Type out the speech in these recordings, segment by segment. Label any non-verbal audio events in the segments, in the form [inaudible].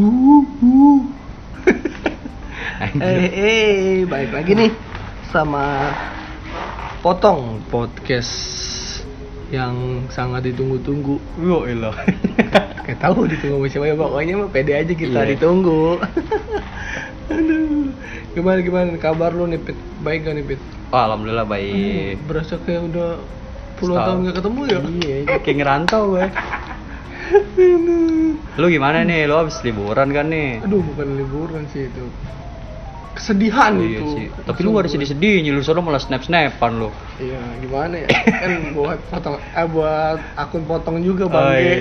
Uh, uh. Anjir. Eh, eh, balik lagi nih sama Potong podcast yang sangat ditunggu-tunggu. Yo elah. [laughs] Kayak tahu ditunggu sama siapa ya pokoknya mah pede aja kita Iya. ditunggu. [laughs] Aduh. Gimana gimana kabar lu nih Pit? Baik gak nih Pit? Oh, alhamdulillah baik. Aduh, Berasa kayak udah puluhan tahun gak ketemu ya? Iya, kayak ngerantau gue. [laughs] Lu gimana nih? Lu habis liburan kan nih? Aduh bukan liburan sih itu Kesedihan Iya itu sih. Tapi lu gak ada sedih-sedihnya, lu sono malah snap-snapan lu. Iya gimana ya Kan buat potong eh buat akun potong juga bang Oh, iya.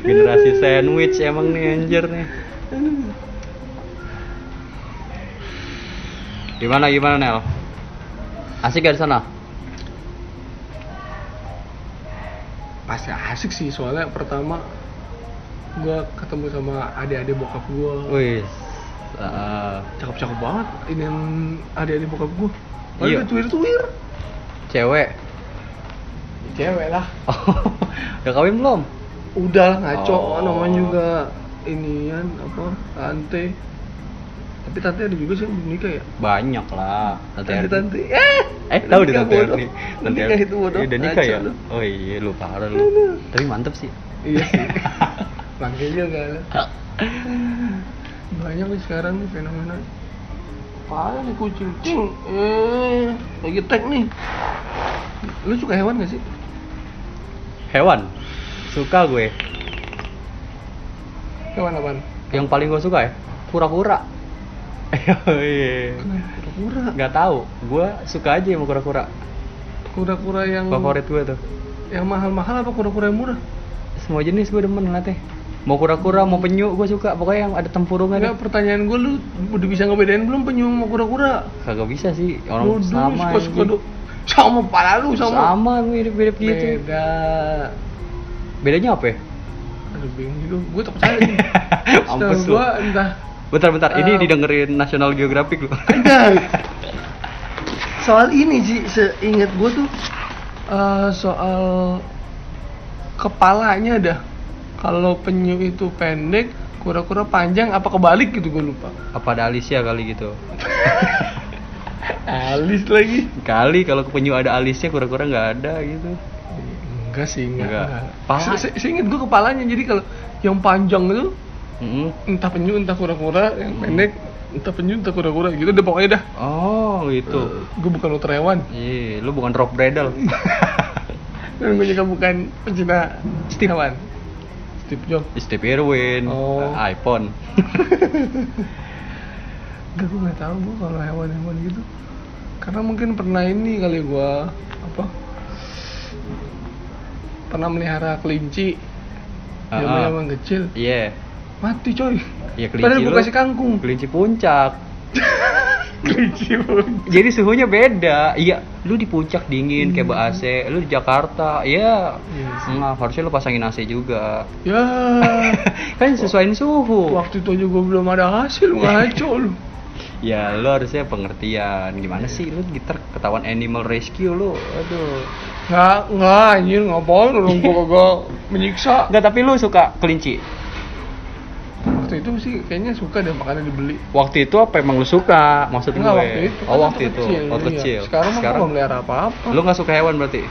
Generasi sandwich emang nih anjir nih. Gimana gimana Nel? Asik gak di sana? Pasti asik sih soalnya pertama gua ketemu sama adik-adik bokap gua Wih. ah, Cakep-cakep banget Ini yang adik-adik bokap gua Iya. Iya tuir-tuir cewek. Cewek lah Oh, [laughs] udah kawin belum? Udah ngaco Oh. namanya juga inian apa tapi tante ada juga sih yang belum nikah ya Banyak lah. Tante tante tante eh Eh, tahu deh nikah Tante. Erni. Udah nikah itu bodoh Iya, Udah nikah ya? Oh iya, lu parah lu. Tapi mantep sih. iya sih [laughs] bangke juga lu. banyak nih sekarang nih fenomena Parah nih kucing cing eh lagi tag nih lu suka hewan gak sih Hewan. Suka gue. hewan apaan Yang paling gue suka ya, kura-kura. Iya. Kenapa kura Gak tahu, gue suka aja sama kura-kura. kura-kura yang Favorit gue tuh. yang mahal-mahal apa kura-kura yang murah Semua jenis gue demen ngeliatnya. Mau kura-kura, mau penyu, gue suka. Pokoknya yang ada tempurungnya Enggak, pertanyaan gue lu udah bisa ngebedain belum penyu sama kura-kura? Kagak bisa sih, orang Bodoh, sama. suka-suka anjing. do- sama pala lu sama. Sama, mirip-mirip gitu. Beda. Bedanya apa ya? Aduh bingung juga, gue tak percaya. Mampus gue entah Bentar-bentar, ini didengerin National Geographic ada. [laughs] soal ini sih, seingat gue tuh eh, soal kepalanya dah. Kalau penyu itu pendek, kura-kura panjang, apa kebalik gitu gue lupa. Apa ada Alicia kali gitu? [laughs] Alis lagi. Kali kalau penyu ada alisnya, kura-kura nggak ada gitu. Enggak sih, enggak. Enggak. Se- se- Seinget gue kepalanya, jadi kalau yang panjang itu Mm-mm. entah penyu entah kura-kura, yang pendek entah penyu entah kura-kura gitu deh pokoknya dah. Oh gitu. gue bukan ultra hewan. Iya, lu bukan rock bredel. [laughs] Dan gue juga bukan pencinta Steve. hewan. Steve Jobs. Steve Irwin, Oh. uh, iPhone. [laughs] Enggak, gue nggak tahu gue kalau hewan-hewan gitu. Karena mungkin pernah ini kali gue apa? Pernah melihara kelinci. Zaman ah. zaman kecil. Iya, Mati coy. Iya, kelinci Padahal gue lu. kasih kangkung. kelinci puncak. [laughs] kelinci pun. Jadi suhunya beda. Iya, lu di puncak dingin kayak AC, lu di Jakarta, ya. Iya sih. Enggak, harusnya lu pasangin AC juga. Ya. [laughs] kan sesuaiin suhu. Waktu itu aja gue belum ada hasil ngaco lu. [laughs] Ya, lu harusnya pengertian. Gimana sih lu gitar ketahuan animal rescue lu? Aduh. Nggak, nggak anjir ngapain orang gue kagak menyiksa. Enggak, tapi lu suka kelinci. Waktu itu sih kayaknya suka deh makanya dibeli. Waktu itu apa emang lu suka? Maksud Enggak gue. waktu itu. Oh, kan waktu itu. kecil, Waktu iya. kecil. Sekarang gue melihara apa-apa. Lu nggak suka hewan berarti?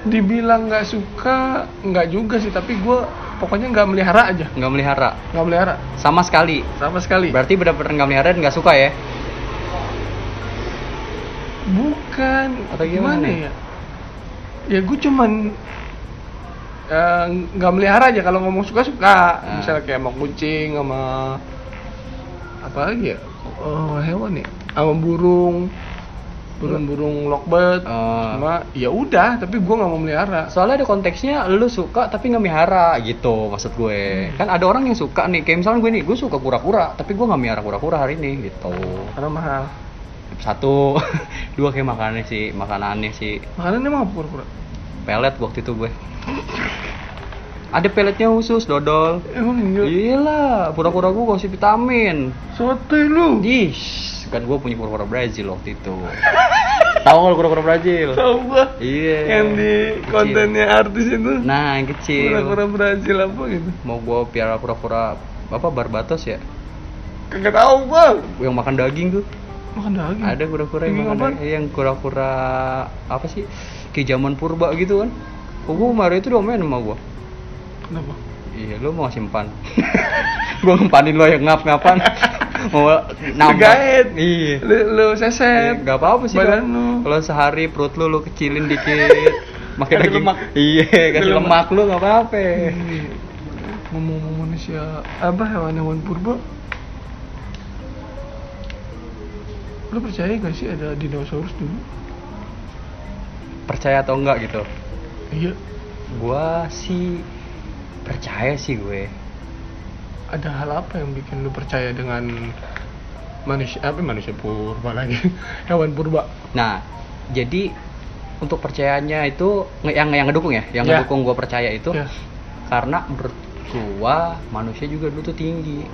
Dibilang nggak suka, nggak juga sih. Tapi gue pokoknya nggak melihara aja. Nggak melihara Nggak melihara sama sekali. sama sekali. Berarti benar-benar nggak melihara dan nggak suka ya? Bukan. Atau gimana? ya? Ya gue cuman eh, nggak melihara aja kalau ngomong suka suka. Ah. Misalnya kayak sama kucing, sama apa lagi ya? Oh, hewan ya. Sama burung. Burung-burung lovebird. Oh. Sama ya udah, tapi gua nggak mau melihara. Soalnya ada konteksnya lu suka tapi nggak melihara gitu maksud gue. Kan ada orang yang suka nih, kayak misalnya gue nih, gue suka kura-kura, tapi gue nggak melihara kura-kura hari ini gitu. Karena mahal. Satu, [laughs] dua kayak makanannya sih, makanannya sih Makanan emang apa pura-pura? Pelet waktu itu gue. Ada peletnya khusus dodol. Emang iya. Gila, kura-kura gue kasih vitamin. Sotoy lu. Ih, kan gue punya kura-kura Brazil waktu itu. [laughs] Tahu nggak lu kura-kura Brazil? Tahu gua. Iya. Yang di Kecil. kontennya artis itu. Nah, yang kecil. Kura-kura Brazil apa gitu. Mau gue piara kura-kura apa barbatos ya Kagak tahu gua. yang makan daging tuh Makan daging. ada kura-kura yang makan daging yang kura-kura apa sih kayak zaman purba gitu kan oh, gua kemarin itu domain sama gua Kenapa? iya lu mau simpan [laughs] gua ngempanin lo yang ngap-ngapan [laughs] mau nambah iya Lu, lu seset. Gak apa-apa sih Badan Kak. lu. Kalau sehari perut lu lu kecilin dikit [laughs] Makin daging lemak. Iya kasih lemak. lemak. lu gak apa-apa Ini, Ngomong-ngomong manusia apa hewan-hewan purba Lu percaya gak sih ada dinosaurus dulu? Percaya atau enggak gitu. Iya. Gua sih Percaya sih gue. Ada hal apa yang bikin lu percaya dengan manusia apa manusia purba lagi? [laughs] Hewan purba. Nah jadi Untuk percayanya itu Yang yang ngedukung ya Yang Ya. ngedukung gua percaya itu ya. Karena menurut gua Manusia juga dulu tuh tinggi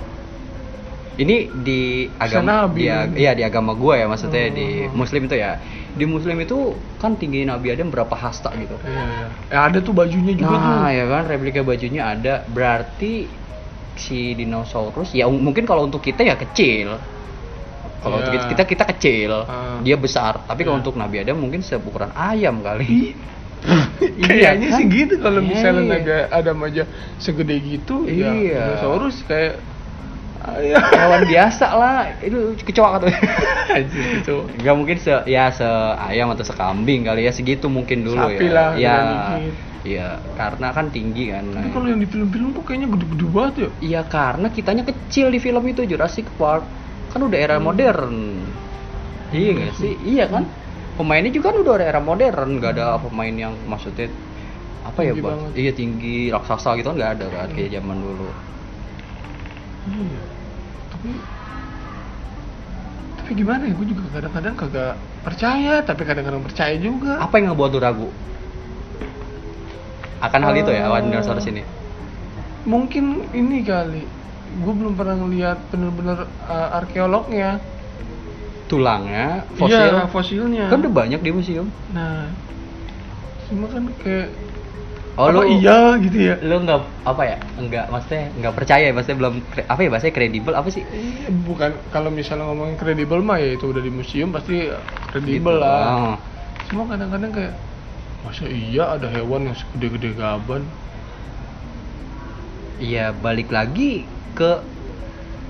ini di agama Nabi di, iya di agama gua ya maksudnya di Oh. muslim itu ya di muslim itu kan tinggi nabi adam berapa hasta gitu iya iya Eh, ada tuh bajunya juga nah tuh ya kan replika bajunya ada berarti si dinosaurus ya um- mungkin kalau untuk kita ya kecil kalau Iya. kita, kita kita kecil Ah. dia besar tapi kalau Iya. untuk nabi adam mungkin seukuran ayam kali [laughs] Kayaknya kan? sih gitu kalau Iya, misalnya iya. ada Adam aja segede gitu ya Iya. dinosaurus kayak. Hewan biasa lah. Itu kecoa Anjir, gitu. nggak mungkin se ya se ayam atau sekambing kali ya. Segitu mungkin dulu Sapi ya. lah, ya iya. Karena kan tinggi kan. Tapi kalau yang di film-film tuh kayaknya gede-gede banget ya. Iya karena kitanya kecil di film itu Jurassic Park. Kan udah era Hmm. modern. Iya nggak sih? Iya kan? Pemainnya juga kan udah era modern. Nggak ada pemain yang maksudnya apa ya Tinggi Bang? banget. iya tinggi raksasa gitu kan nggak ada kan kayak zaman dulu. Iya. Tapi tapi gimana ya? Gue juga kadang-kadang kagak percaya, tapi kadang-kadang percaya juga. apa yang ngebuat lu ragu akan hal itu ya Eh, awan dinosaurus ini Mungkin ini kali. Gue belum pernah ngeliat bener-bener uh, arkeolognya. tulangnya fosil Iya, fosilnya. kan udah banyak di museum Nah, cuma kan kayak oh apa lu iya gitu ya. lu nggak apa ya nggak maksudnya nggak percaya maksudnya belum apa ya bahasanya kredibel apa sih Iya, Bukan kalau misalnya ngomongin kredibel mah ya itu udah di museum pasti kredibel Gitu. lah. Oh. Cuma kadang-kadang kayak masa iya ada hewan yang segede-gede gaban? Iya balik lagi ke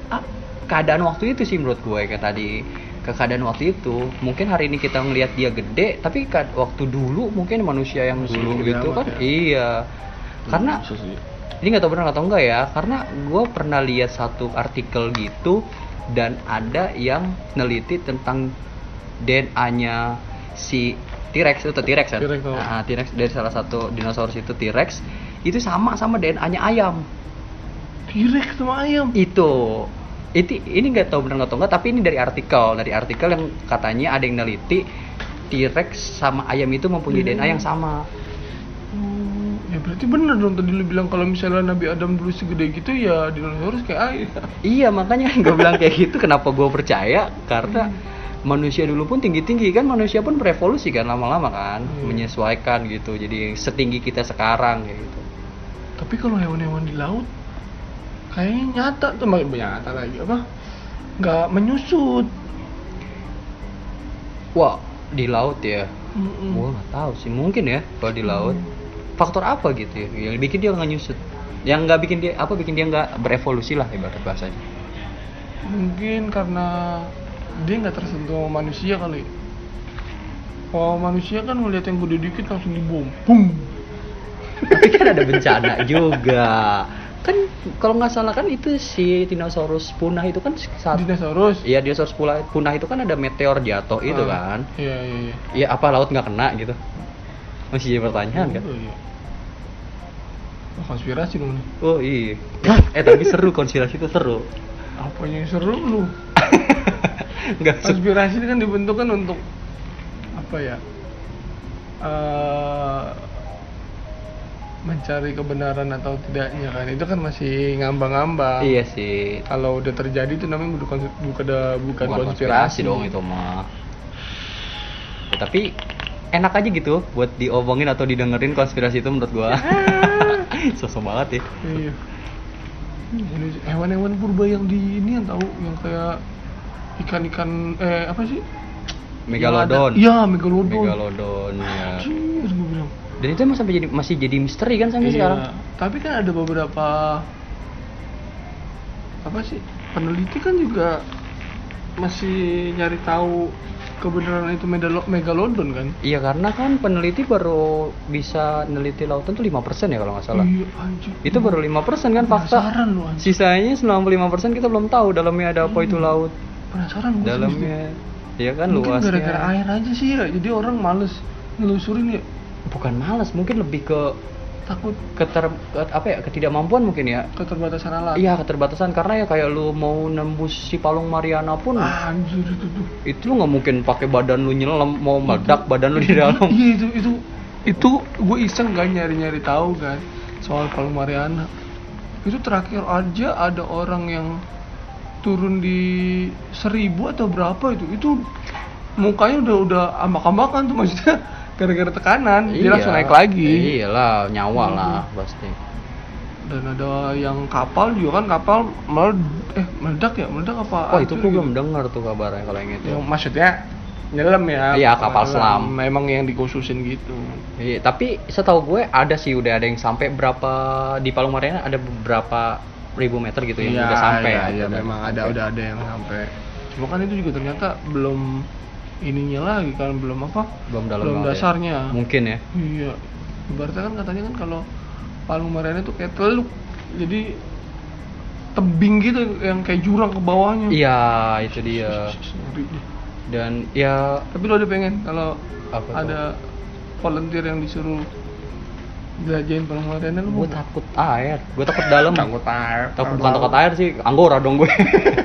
ah, keadaan waktu itu sih menurut gue kayak tadi ke keadaan waktu itu mungkin hari ini kita ngelihat dia gede tapi kad- waktu dulu mungkin manusia yang Masih dulu gitu kan ya. iya karena Bisa sih. ini nggak tahu benar atau enggak ya karena gue pernah lihat satu artikel gitu dan ada yang neliti tentang DNA si T-Rex itu T-Rex kan T-Rex, oh. Nah, T-Rex dari salah satu dinosaurus itu T-Rex itu sama sama DNA-nya ayam T-Rex sama ayam. itu itu ini nggak tahu benar atau enggak tapi ini dari artikel dari artikel yang katanya ada yang neliti T-Rex sama ayam itu mempunyai Hmm. DNA yang sama Oh, ya berarti bener dong tadi lu bilang kalau misalnya Nabi Adam dulu segede gitu ya dinosaurus kayak ayam. iya makanya [laughs] gue bilang kayak [laughs] gitu kenapa gue percaya karena manusia dulu pun tinggi tinggi kan manusia pun berevolusi kan lama-lama kan Hmm. menyesuaikan gitu jadi setinggi kita sekarang kayak gitu Tapi kalau hewan-hewan di laut kayaknya nyata tuh makin nyata lagi apa? Nggak menyusut. wah di laut ya Mm-mm. Gua nggak tahu sih mungkin ya kalau di laut faktor apa gitu ya yang bikin dia nggak nyusut yang nggak bikin dia apa bikin dia nggak berevolusi lah ibarat bahasanya Mungkin karena dia nggak tersentuh sama manusia kali. Kalau manusia kan ngeliat yang gede dikit langsung dibom, boom. tapi kan ada bencana juga [laughs] kan kalau nggak salah kan itu si dinosaurus punah itu kan saat Dinosaurus. Iya dinosaurus punah, punah itu kan ada meteor jatuh itu Ah, kan Iya iya iya. Iya apa laut nggak kena gitu masih jadi pertanyaan kan Oh, iya. Wah, konspirasi dong oh iya eh tapi seru konspirasi itu seru Apa yang seru lu? [laughs] nggak Konspirasi ini kan dibentuk kan untuk apa ya? eh mencari kebenaran atau tidaknya kan itu kan masih ngambang-ngambang. iya sih Kalau udah terjadi itu namanya bukan bukan bukan, konspirasi dong itu mah Ya, tapi enak aja gitu buat diomongin atau didengerin konspirasi itu menurut gua [laughs] sosok banget ya Iya. Ini hewan-hewan purba yang di ini yang tahu yang kayak ikan-ikan eh apa sih? Megalodon. Iya, megalodon. Megalodon ya. Anjir. Dan itu emang sampai jadi masih jadi misteri kan sampai Iya, sekarang. Tapi kan ada beberapa apa sih? Peneliti kan juga masih nyari tahu kebenaran itu megalodon kan? Iya karena kan peneliti baru bisa neliti lautan tuh 5% ya kalau nggak salah. Iya, anjir. Itu baru 5% kan fakta. Lu anjir. Sisanya 95% kita belum tahu dalamnya ada apa itu Hmm. laut. Penasaran gue Dalamnya ya kan Mungkin luasnya. gara-gara air aja sih ya. Jadi orang males nelusurin ya. Bukan malas, mungkin lebih ke Takut keter ke- apa ya ketidakmampuan mungkin ya. keterbatasan alat. Iya keterbatasan karena ya kayak lu mau nembus si Palung Mariana pun anjir itu tuh. itu lu nggak mungkin pakai badan lu nyelam mau meledak badan lu di dalam. Iya itu itu itu gue iseng kan nyari-nyari tahu kan soal Palung Mariana. Itu terakhir aja ada orang yang turun di seribu atau berapa itu itu mukanya udah udah ambak-ambakan tuh maksudnya gara-gara tekanan dia langsung naik lagi Iyalah, nyawa Hmm. lah pasti. dan ada yang kapal juga kan kapal meled eh meledak ya meledak apa Oh, itu gitu? belum dengar tuh kabarnya kalau yang itu. yang maksudnya nyelam ya Iya, kapal selam. memang yang dikhususin gitu Iya, tapi setahu gue ada sih udah ada yang sampai berapa di Palung Mariana ada beberapa ribu meter gitu yang Iya, udah sampai. iya, ya, iya, udah memang ada udah ada yang sampai cuma kan itu juga ternyata belum ininya lagi kan belum apa belum dalam belum ya. dasarnya Mungkin ya. iya ibaratnya kan katanya kan kalau Palung Mariana itu kayak teluk jadi tebing gitu yang kayak jurang ke bawahnya Iya, itu dia. Dan ya Tapi lo ada pengen kalau tuh? ada volunteer yang disuruh jelajahin Palung Mariana lu gue mau takut air, gue takut dalam. takut air Takut bukan takut air sih, anggora dong gue.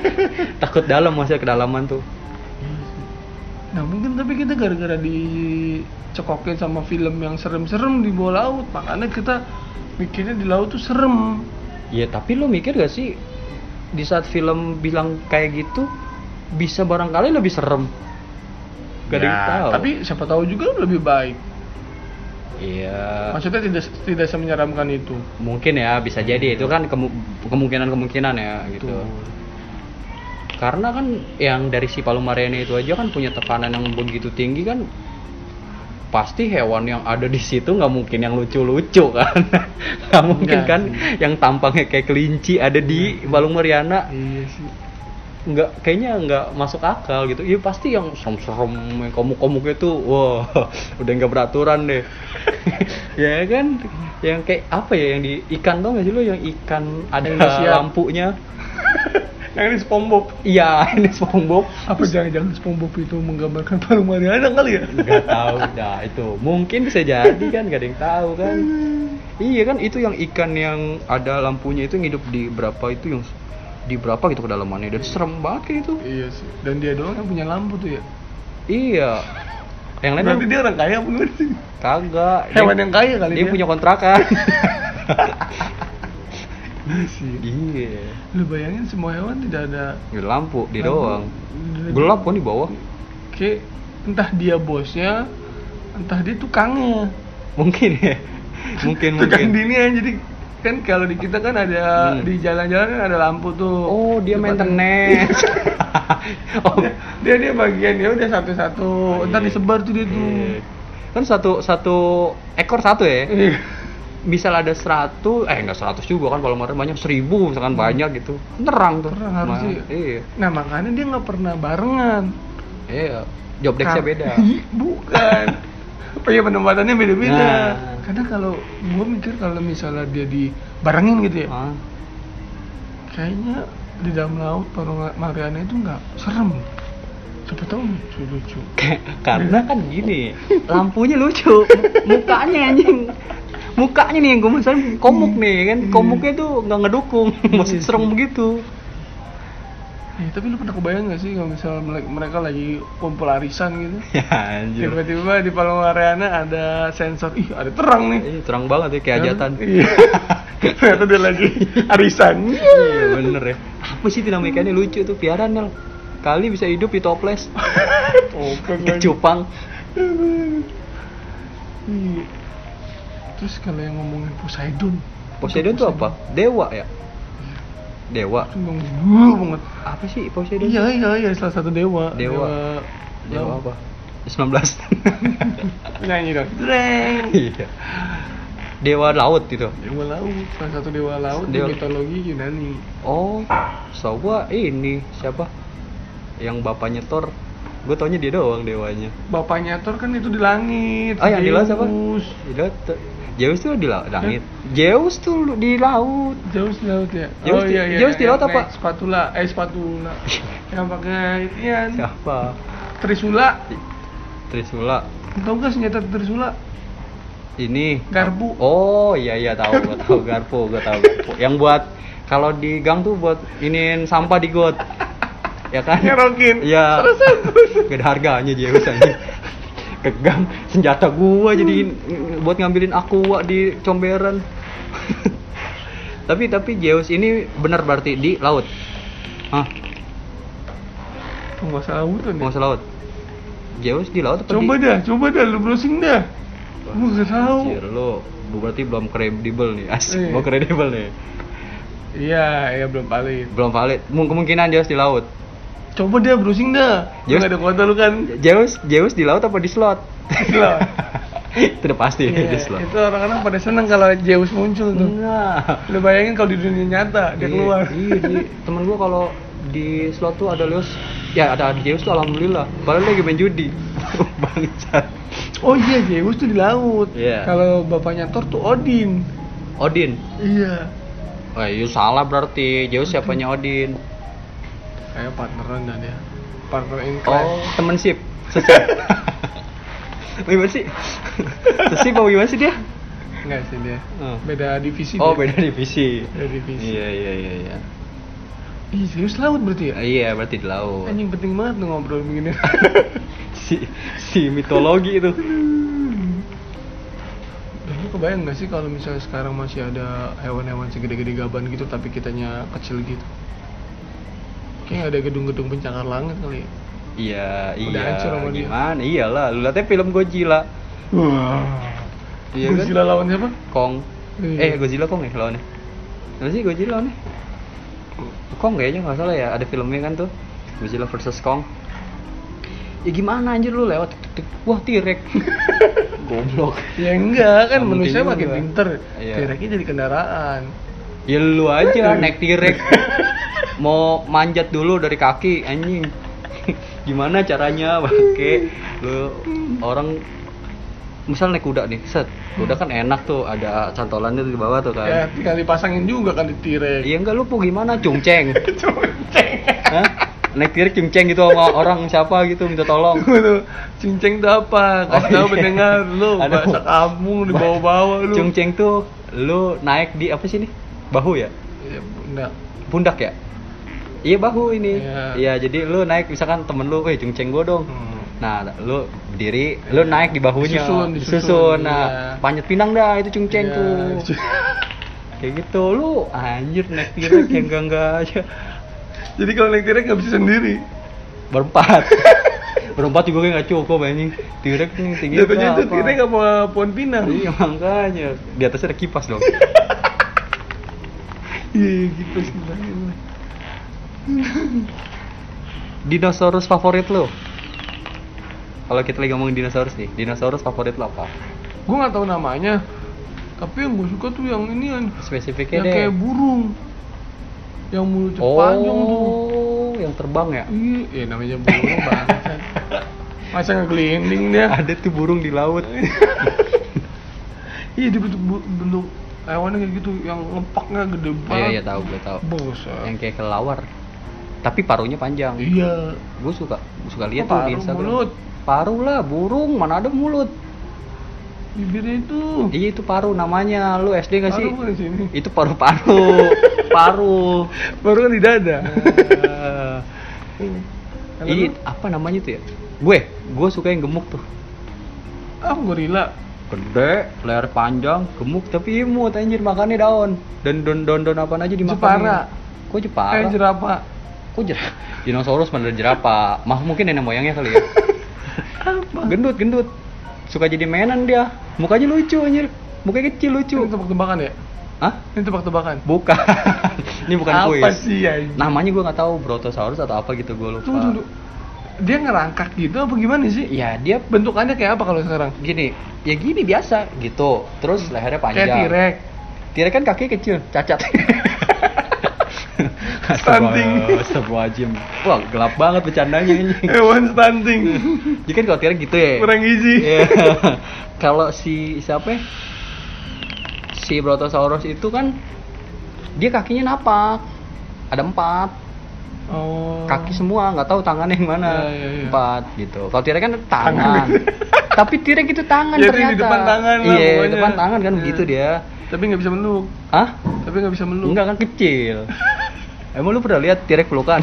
[laughs] takut dalam masih kedalaman tuh. Nah mungkin tapi kita gara-gara dicekokin sama film yang serem-serem di bawah laut Makanya kita mikirnya di laut tuh serem Ya tapi lo mikir gak sih di saat film bilang kayak gitu bisa barangkali lebih serem. Gak ada yang Ya, tahu. Tapi siapa tahu juga lebih baik iya Maksudnya tidak tidak semenyeramkan itu mungkin ya bisa jadi itu kan kemu- kemungkinan-kemungkinan ya gitu. Tuh. Karena kan yang dari si Palung Mariana itu aja kan punya tekanan yang begitu tinggi kan pasti hewan yang ada di situ nggak mungkin yang lucu-lucu kan. [laughs] Nggak mungkin Enggak kan sih. yang tampangnya kayak kelinci ada di Palung Mariana. Iya sih. Nggak kayaknya nggak masuk akal gitu. Ya pasti yang serem-serem yang komuk-komuknya tuh wah [laughs] udah nggak beraturan deh. [laughs] Ya kan? Yang kayak apa ya yang di ikan tau gak sih lo yang ikan ada Yang lampunya Yang ini SpongeBob. Iya [laughs] ini SpongeBob. Apa jangan-jangan SpongeBob itu menggambarkan Palung Mariana kali ya? nggak tahu dah. Itu mungkin bisa jadi kan gak ada yang tahu kan. Iya kan itu yang ikan yang ada lampunya itu yang hidup di berapa itu yang di berapa gitu kedalamannya. Dan serem banget kayak itu Iya sih. Dan dia doang yang punya lampu tuh ya? Iya. Yang lain Berarti dia orang kaya apa gimana sih? kagak. Hewan yang kaya kali dia dia. punya kontrakan [laughs] [laughs] sih iya Lu bayangin semua hewan tidak ada ada lampu dia lampu. doang Dia- gelap kan di bawah Kayak entah dia bosnya Entah dia tukangnya mungkin ya [laughs] mungkin Tukang mungkin dini aja jadi kan kalau di kita kan ada Hmm. di jalan-jalan kan ada lampu tuh. oh dia Depan- maintenance [laughs] oh dia dia bagian ya udah satu-satu. Entar iya. disebar tuh dia tuh. Iya. kan satu satu ekor satu ya Misal ada 100 eh enggak 100 juga kan kalau kemarin banyak 1000 misalkan banyak gitu terang tuh Terang harusnya. Ma- iya Nah makanya dia nggak pernah barengan. iya job desk-nya beda [laughs] Bukan. Apa [laughs] ya penempatannya beda-beda. Nah. Karena kalau gua mikir kalau misalnya dia dibarengin gitu ya, Ah, kayaknya di dalam laut Palung Mariana itu nggak serem. Siapa tahu lucu-lucu. karena kan gini [laughs] lampunya lucu mukanya anjing mukanya nih yang gue misalnya komuk nih kan? Iya. komuknya tuh nggak ngedukung [laughs] masih Iya serem begitu Eh, tapi lu pernah kebayang gak sih kalau misalnya mele- mereka lagi kumpul arisan gitu? [laughs] ya anjir. Tiba-tiba di Palung Mariana ada sensor, ih ada terang nih. Ih, terang banget ya kayak hajatan Iya. [laughs] Ternyata dia lagi arisan. iya bener ya. Apa sih dinamikanya lucu tuh piaran Nel. Kali bisa hidup di toples kecupang Iya. Terus kalau yang ngomongin Poseidon. Poseidon tuh apa dewa ya Dewa. Cenderung dulu banget. Apa sih Poseidon? Iya iya iya salah satu dewa. Dewa. Dewa laut. apa? 19. [laughs] Nyanyi dong. Dreng. Iya. Dewa laut itu. Dewa laut, salah satu dewa laut Dewa- di mitologi Yunani. Oh, so gua ini siapa? Yang bapaknya Thor. Gue taunya dia doang dewanya. Bapaknya Thor kan itu di langit. Oh, yang di laut siapa? Zeus. Laut. tuh. Zeus tuh di laut, langit. Zeus tuh di laut. Zeus di laut ya. Zeus oh di- iya iya. Zeus di yang laut apa? Spatula, eh spatula. [laughs] yang pakai inian. Siapa? Trisula. Trisula. Tahu gak senjata Trisula? Ini Garpu. Oh iya iya tahu gua tahu [laughs] garpu gua tahu garpu. Yang buat kalau di gang tuh buat iniin sampah di got. Ya kan? Ngerokin. Iya. Gak ada harganya Zeus aja. Ke gang senjata gua jadi buat ngambilin aqua di comberan. [laughs] tapi tapi Zeus ini benar berarti di laut. Hah? Penguasa lautan ya? Penguasa laut. Zeus di laut apa Coba di... dah, coba dah lu browsing dah. Gua gak tahu. Anjir, lu lu berarti belum kredibel nih. Asik, Iya. belum kredibel nih. Iya, iya belum valid. Belum valid. Mung- Kemungkinan Zeus di laut. Coba dia browsing dah. Zeus- ada kuota lu kan. Zeus Zeus di laut apa di slot? Slot. [laughs] itu udah pasti Iya, di slot. itu orang-orang pada seneng kalau Zeus muncul tuh. Enggak. Lu bayangin kalau di dunia nyata dia Iya, keluar. Iya, di, temen gua kalau di slot tuh ada Zeus, ya ada Zeus tuh alhamdulillah. Padahal lagi main judi. [laughs] Bangsat. Oh iya Zeus tuh di laut. Iya. Kalau bapaknya Thor tuh Odin. Odin. Iya. Oh, iya salah berarti. Zeus siapanya Odin? Kayak partneran dah dia. Partner in crime. Oh, temen sip. Sesip. Gimana sih? Sesip apa gimana sih dia? Enggak sih dia. Oh. Beda divisi. Oh, dia. beda divisi. Beda divisi. Iya, iya, iya, iya. Ih, Zeus laut berarti ya? Iya, berarti di laut. Anjing penting banget lu ngobrol begini. [laughs] si si mitologi itu. Dan lu kebayang gak sih kalau misalnya sekarang masih ada hewan-hewan segede-gede gaban gitu tapi kitanya kecil gitu? Kayaknya ada gedung-gedung pencakar langit kali ya? Iya, Udah iya. hancur sama dia. Gimana? Iyalah, lu liatnya film Godzilla. Wah. Iya kan? Godzilla lawan siapa? Kong. Iya. Eh, Godzilla Kong ya lawannya? Apa sih Godzilla lawannya? Kong kayaknya nggak salah ya, ada filmnya kan tuh. Godzilla versus Kong. Ya gimana anjir lu lewat tuk, tuk. Wah, T-Rex. [laughs] Goblok. Ya enggak kan manusia makin pinter. Iya. T-Rex-nya jadi kendaraan. Ya lu aja naik T-Rex. [laughs] Mau manjat dulu dari kaki anjing. [laughs] Gimana caranya [laughs] bangke? Lu orang misal naik kuda nih, set. Kuda kan enak tuh, ada cantolannya di bawah tuh Ya kan. tinggal dipasangin juga kan di T-Rex. Iya enggak lu po gimana cungceng? Cunceng. Hah? Naik T-Rex cungceng gitu sama orang siapa gitu minta tolong. Tunggu tuh. Apa? Kasih Oh, tahu iya. pendengar lu Aduh. bahasa kampung di bawah-bawah lu. Cungceng tuh lu naik di apa sih nih? Bahu ya? Ya, enggak. Pundak ya? Iya bahu ini. Iya. Iya, jadi lu naik misalkan temen lu, "Eh, cungceng gua dong." Hmm. Nah, lu berdiri, lu naik di bahunya. Disusun, disusun, disusun. Nah, iya. panjat pinang dah itu cungceng Ya, tuh. [laughs] Kayak gitu lu anjir naik T-Rex yang enggak enggak aja. Jadi kalau naik T-Rex nggak bisa sendiri. Berempat. [laughs] Berempat juga kayak nggak cukup anjing. T-Rex nih tinggi Jatuhnya itu? T-Rex apa pohon pinang? Iya makanya di atasnya ada kipas dong. [laughs] Iya, gitu sih. [laughs] Dinosaurus favorit lu? Kalau kita lagi ngomongin dinosaurus nih, dinosaurus favorit lu apa? Gue nggak tahu namanya. Tapi yang gue suka tuh yang ini kan, Spesifiknya yang deh. kayak burung. Yang mulutnya oh, panjang tuh. yang terbang ya? Iya, ya namanya burung [laughs] banget. Masa ngegelinding dia? Ada tuh burung di laut. [laughs] Iya, dia bentuk bentuk hewannya kayak gitu, yang ngepaknya gede Iya banget. iya tahu gue tahu. Buset. Yang kayak kelawar. Tapi parunya panjang. Iya. Gue suka suka lihat tuh di paruh, Instagram. mulut? Paru lah, burung mana ada mulut. Bibirnya itu. Iya itu paru namanya. Lu SD gak sih? Paruh di sini. Itu paru-paru. paru. Baru [laughs] kan di dada. Ini lu? apa namanya tuh ya? Gue, gue suka yang gemuk tuh. Ah, gorila. Gede, leher panjang, gemuk tapi imut anjir makannya daun. Dan don don don apa aja dimakan. Jepara. Kok Jepara? Eh, jerapah. Kok jerapah? [laughs] Dinosaurus mana ada jerapah? Mah mungkin nenek moyangnya kali ya. [laughs] Apa? gendut, gendut. Suka jadi mainan dia. Mukanya lucu anjir. Mukanya kecil lucu. Ini tebak-tebakan ya? Hah? Ini tebak-tebakan. Bukan. [laughs] Ini bukan apa kuis. sih anjing? Namanya gue nggak tahu Brontosaurus atau apa gitu gue lupa. Tunggu, tunggu. Dia ngerangkak gitu apa gimana sih? Ya dia Bentukannya kayak apa kalau sekarang? gini, ya gini biasa gitu. Terus lehernya panjang. Kayak T-Rex. T-Rex kan kaki kecil, cacat. [laughs] Stunting. Astagfirullahaladzim. Wah, gelap banget bercandanya ini. [laughs] Hewan stunting. Jadi [laughs] kan kalau T-Rex gitu ya. Kurang gizi. Iya. kalau si siapa? ya? Si Brontosaurus itu kan dia kakinya napak. Ada empat. Oh. Kaki semua, nggak tahu tangannya yang mana. Iya, iya, iya. Empat gitu. Kalau T-Rex kan tangan. Tangan. [laughs] Tapi T-Rex itu tangan Jadi ternyata. di depan tangan lah Iya, pokoknya. depan tangan kan Iya. begitu dia. Tapi nggak bisa meluk. Hah? Tapi nggak bisa meluk. Enggak kan kecil. [laughs] Emang lu pernah lihat T-Rex pelukan?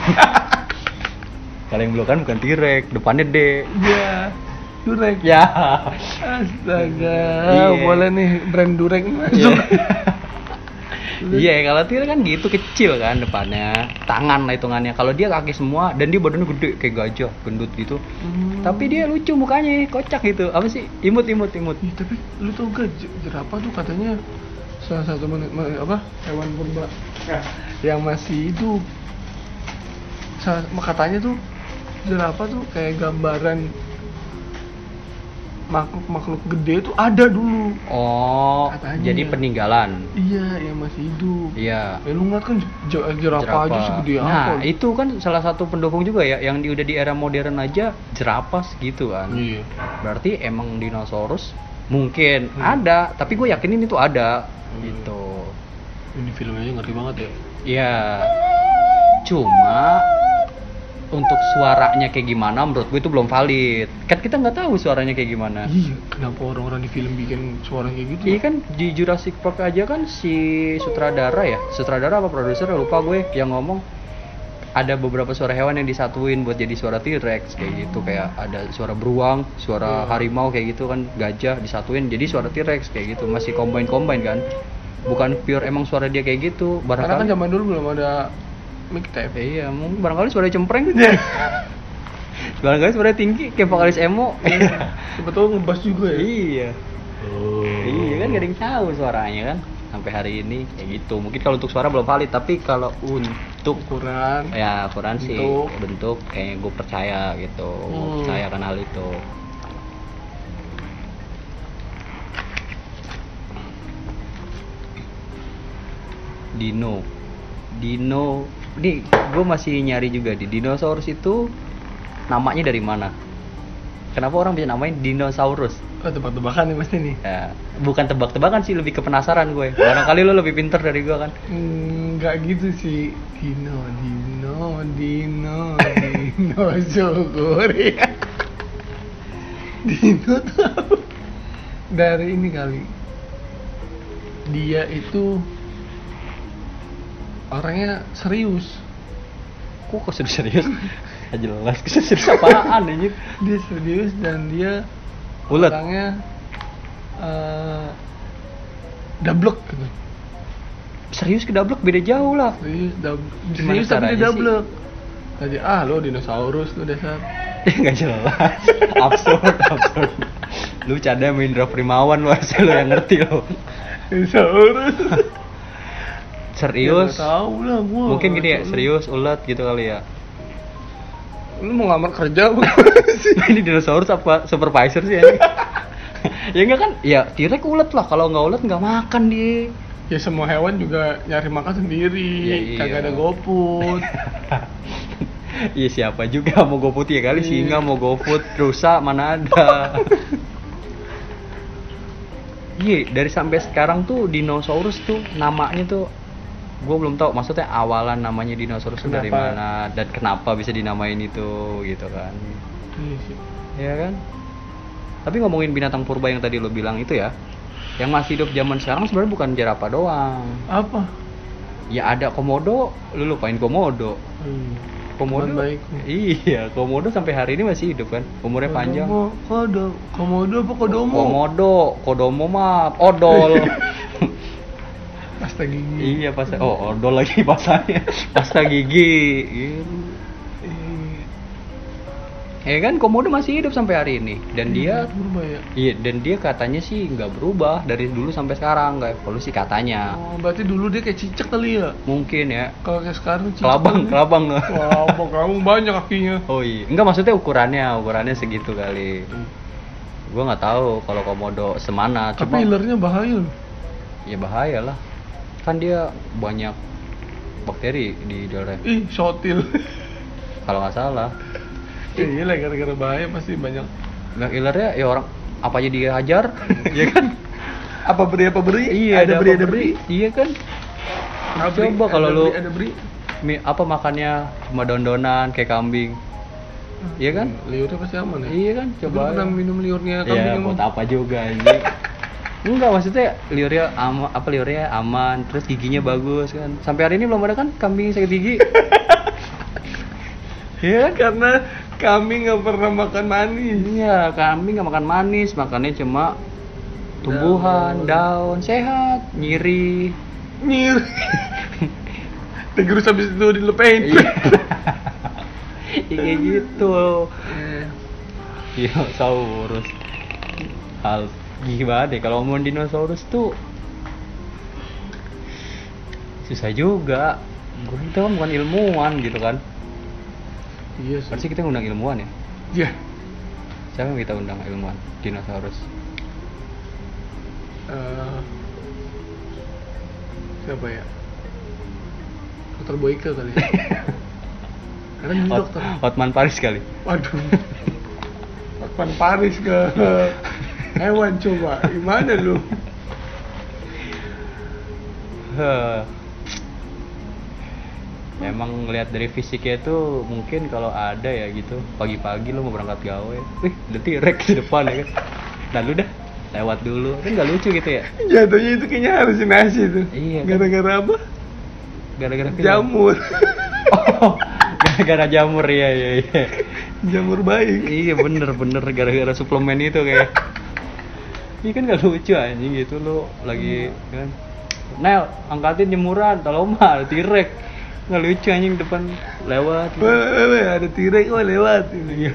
[laughs] Kalau yang pelukan bukan T-Rex, depannya D. Iya. Durek. Ya. Astaga. Iya. Boleh nih brand Durek Iya. masuk. Iya, kalau T-Rex kan gitu kecil kan depannya. Tangan lah hitungannya. Kalau dia kaki semua dan dia badannya gede kayak gajah, gendut gitu. Hmm. Tapi dia lucu mukanya, kocak gitu. Apa sih? Imut imut imut. Ih, tapi lu tau gak jerapah tuh katanya salah satu men- men- apa hewan purba yang masih hidup. Sa- katanya tuh jerapah tuh kayak gambaran makhluk-makhluk gede tuh ada dulu. Oh, Katanya. jadi peninggalan. Iya, yang masih hidup. Iya. Ya lu ngeliat kan j- jerapah, aja segede Nah, apa. itu kan salah satu pendukung juga ya yang di, udah di era modern aja jerapah gitu kan. Iya. Berarti emang dinosaurus mungkin Hmm. ada, tapi gue yakinin itu ada Hmm. gitu. Ini filmnya ngeri banget ya. Iya. Cuma untuk suaranya kayak gimana menurut gue itu belum valid. Kan kita nggak tahu suaranya kayak gimana. Iya, kenapa orang-orang di film bikin suara kayak gitu? Iya kan di Jurassic Park aja kan si sutradara ya, sutradara apa produser lupa gue yang ngomong ada beberapa suara hewan yang disatuin buat jadi suara T-Rex kayak gitu kayak ada suara beruang, suara Iya. harimau kayak gitu kan gajah disatuin jadi suara T-Rex kayak gitu masih combine combine kan bukan pure emang suara dia kayak gitu Karena kan barangkali zaman dulu belum ada mixtape. Eh, iya mungkin barangkali suara cempreng [laughs] Iya. barangkali suara tinggi kayak vokalis emo Sebetulnya ngebas juga ya. iya Iya kan gak ada yang tahu suaranya kan sampai hari ini kayak gitu. Mungkin kalau untuk suara belum valid, tapi kalau untuk Ukuran. ya ukuran sih Bentuk. bentuk kayaknya gue percaya gitu. Gue Hmm. percaya kan hal itu. Dino, Dino, nih gue masih nyari juga di dinosaurus itu namanya dari mana? Kenapa orang bisa namain dinosaurus? Oh, tebak-tebakan nih pasti nih. Ya, bukan tebak-tebakan sih, lebih ke penasaran gue. Barangkali lo lebih pinter dari gue kan. Enggak gitu sih. Dino, Dino, Dino, Dino, [laughs] syukur ya. [laughs] Dino apa? Dari ini kali. Dia itu orangnya serius. Kok kok serius [laughs] serius? Gak jelas, serius apaan anjir? Dia serius dan dia Ulet. orangnya dablek gitu. Serius ke dablek beda jauh lah. Serius, dab serius tapi dia dablek. Tadi ah lo dinosaurus lu dasar. [laughs] Gak jelas. absurd, absurd. Lu canda main Indra Primawan [laughs] lu asal lu yang ngerti lo. Dinosaurus. Serius. Ya, tahu lah gua. Mungkin gini ya, serius ulet gitu kali ya. Lu mau ngamar kerja sih? [laughs] Ini dinosaurus apa supervisor sih anjing? [laughs] ya enggak kan? Ya T-Rex ulet lah. Kalau nggak ulet nggak makan dia. Ya semua hewan juga nyari makan sendiri. Ya, iya. Kagak ada GoFood. [laughs] Iya siapa juga mau GoFood ya kali Iya. singa mau GoFood rusa mana ada. Iya dari sampai sekarang tuh dinosaurus tuh namanya tuh gue belum tahu maksudnya awalan namanya dinosaurus tuh dari Kenapa? mana dan kenapa bisa dinamain itu gitu kan Iya sih. ya kan tapi ngomongin binatang purba yang tadi lo bilang itu ya yang masih hidup zaman sekarang sebenarnya bukan jerapah doang Apa? ya ada komodo lu lupain komodo Hmm. Komodo baik. Iya, komodo sampai hari ini masih hidup kan. Umurnya panjang. Kodomo, kodo, komodo apa kodomo? Komodo, kodomo mah odol. [laughs] Pasta gigi. iya, pasta. Oh, odol lagi [laughs] pasanya. Pasta gigi. Iya. Eh, ya kan komodo masih hidup sampai hari ini. Dan dia berubah ya. Iya dan dia katanya sih nggak berubah dari dulu sampai sekarang. Nggak evolusi katanya. Oh berarti dulu dia kayak cicak kali ya? Mungkin ya. Kalau kayak sekarang cicak kelabang kali. kelabang. Kelabang. Kelabang banyak kakinya. Oh iya. Enggak maksudnya ukurannya ukurannya segitu kali. Gua nggak tahu kalau komodo semana tapi cuma ilernya bahaya. Ya bahaya lah kan dia banyak bakteri di dalamnya ih sotil [laughs] kalau nggak salah. Iya lah gara-gara bahaya pasti banyak. Nah, ilernya ya orang apa aja dia hajar [laughs] ya kan? Apa beri apa beri? Iya ada beri ada beri? iya kan? Ada beri, coba kalau ada lu beri, ada beri. mi- apa makannya? Cuma daun-daunan kayak kambing. Iya kan? Hmm, liurnya pasti aman ya? Iya kan? Coba coba pernah minum liurnya ya kambing emang? buat apa juga anjing [laughs] enggak maksudnya liurnya aman apa liurnya aman terus giginya bagus kan. Sampai hari ini belum ada kan kambing sakit gigi? [laughs] Iya karena kami nggak pernah makan manis. iya kambing nggak makan manis makannya cuma tumbuhan daun, sehat nyiri Nyir. [laughs] Terus habis itu dilepain. [laughs] iya. Iya, kayak gitu Eh, dinosaurus hal gimana deh kalau ngomongin dinosaurus tuh susah juga kita kan bukan ilmuwan gitu kan Iya sih. pasti kita ngundang ilmuwan ya Iya. siapa yang kita undang ilmuwan dinosaurus Eh, siapa ya? Dokter Boyke kali. Karena dia Hot, dokter. Hotman Paris kali Waduh. [laughs] Hotman Paris ke hewan coba. Gimana lu? Emang ngelihat dari fisiknya itu mungkin kalau ada ya gitu pagi-pagi lu mau berangkat gawe, wih ada T-Rex di depan ya kan. Dan lu dah lewat dulu kan gak lucu gitu ya. Jatuhnya itu kayaknya halusinasi tuh. Iya, kan? Gara-gara apa? Gara-gara film. Jamur. Oh, gara-gara jamur ya ya iya. Jamur baik. Iya bener bener gara-gara suplemen itu kayak. Ini kan gak lucu anjing gitu lu lagi kan. Nel, angkatin jemuran, tolong mah ada T-Rex. Gak lucu anjing depan lewat. gitu. Ada tirek, oh lewat. Iya.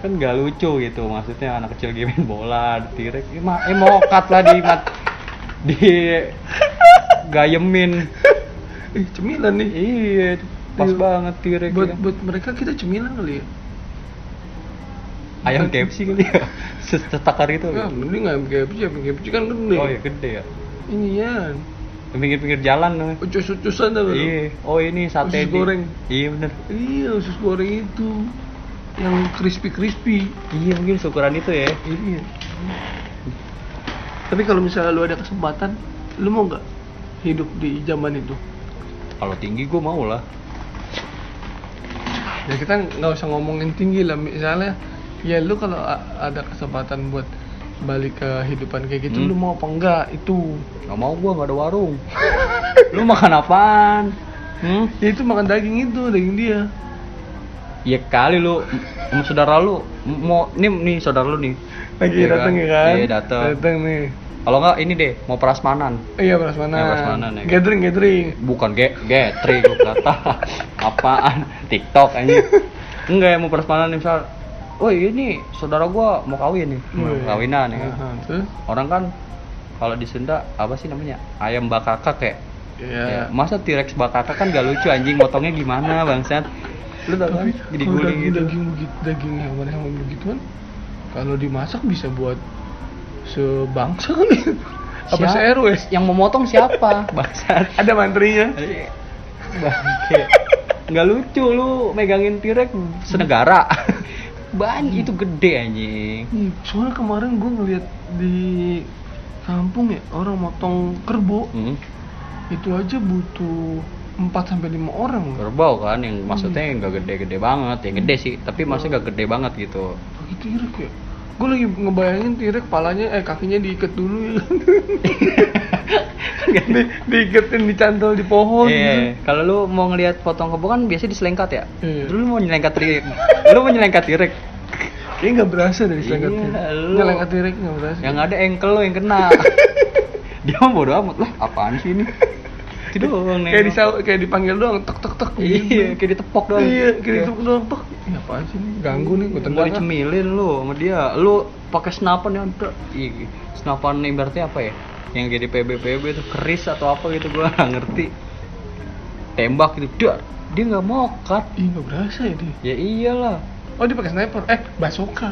Kan gak lucu gitu maksudnya anak kecil game bola ada T-Rex. Eh, ma- eh mokat lah di mat di gayemin. Ih, cemilan nih. Iya, pas Iya. banget T-Rex Buat ya. buat mereka kita cemilan kali ya. Ayam KFC kali ya. [laughs] Setakar itu. Ya, mending ayam KFC, ayam KFC kan gede. Oh iya gede ya. Ini ya, Di pinggir-pinggir jalan namanya. ucus-ucusan dah baru. Iya. Oh ini sate Usus di- goreng. Iya bener. Iya, usus goreng itu. Yang crispy-crispy. Iya mungkin syukuran itu ya. Iya. Tapi kalau misalnya lu ada kesempatan, lu mau nggak hidup di zaman itu? Kalau tinggi gua mau lah. Ya kita nggak usah ngomongin tinggi lah, misalnya ya lu kalau ada kesempatan buat balik ke kehidupan kayak gitu, Hmm. lu mau apa enggak itu? Gak mau gua nggak ada warung. [laughs] Lu makan apaan? Hmm? Ya itu makan daging itu, daging dia. Ya kali lu sama saudara lu mau nih nih saudara lu nih. Lagi Iya datang kan? ya kan? Iya, datang. Datang nih. Kalau nggak ini deh mau prasmanan. Iya, prasmanan. Ya, prasmanan, ya kan? Gathering, gathering. Bukan ge getri gua kata. [laughs] Apaan? TikTok anjing. [laughs] Enggak ya mau prasmanan nih, misal Oh ini saudara gua mau kawin nih, mau Wih. kawinan ya kan. Orang kan kalau di Sunda apa sih namanya? Ayam bakakak ya. Iya. Ya, masa T-Rex bakakak kan gak lucu anjing motongnya gimana bangsat. Lu tau kan? Jadi guling gitu. daging begitu, daging hewan-hewan begituan, kalau dimasak bisa buat sebangsa kali. [laughs] Apa se RW? Yang mau motong siapa? [laughs] Bangsat. Ada mantrinya. Bangke. Nggak lucu lu megangin T-Rex senegara. [laughs] Ban itu gede anjing. Ih, soalnya kemarin gue ngeliat di kampung ya orang motong kerbau Hmm. itu aja butuh 4 sampai lima orang. Kerbau kan yang maksudnya nggak gede-gede banget, yang gede sih, tapi maksudnya nggak gede banget gitu. Tirek ya. Gue lagi ngebayangin tirek palanya eh kakinya diikat dulu [laughs] ya. di, diiketin dicantol di pohon gitu. Iya, kalau lu mau ngelihat potong kebo kan biasanya diselengkat ya. Iya. Dulu lu mau nyelengkat T-Rex. lu mau nyelengkat T-Rex. Kayaknya nggak berasa dari selengkat Iya. Selengkat tirek nggak berasa. Yang ada engkel lu yang kena. [laughs] Dia mah bodo amat lah, apaan sih ini? Itu doang nih. kayak disau kayak dipanggil doang tek tek tek Iya, kayak ditepok doang. Iya, kayak ditepuk doang tek. Ini apaan sih nih? Ganggu nih, gue tendang ah. dicemilin lu sama dia. Lu pakai senapan yang. Ih, senapan ibaratnya apa ya? Yang jadi PB PB tuh keris atau apa gitu gua nggak ngerti. Tembak gitu, dar. Dia nggak cut. Ih, nggak berasa ya dia. Ya iyalah. Oh, dia pakai sniper. Eh, basoka.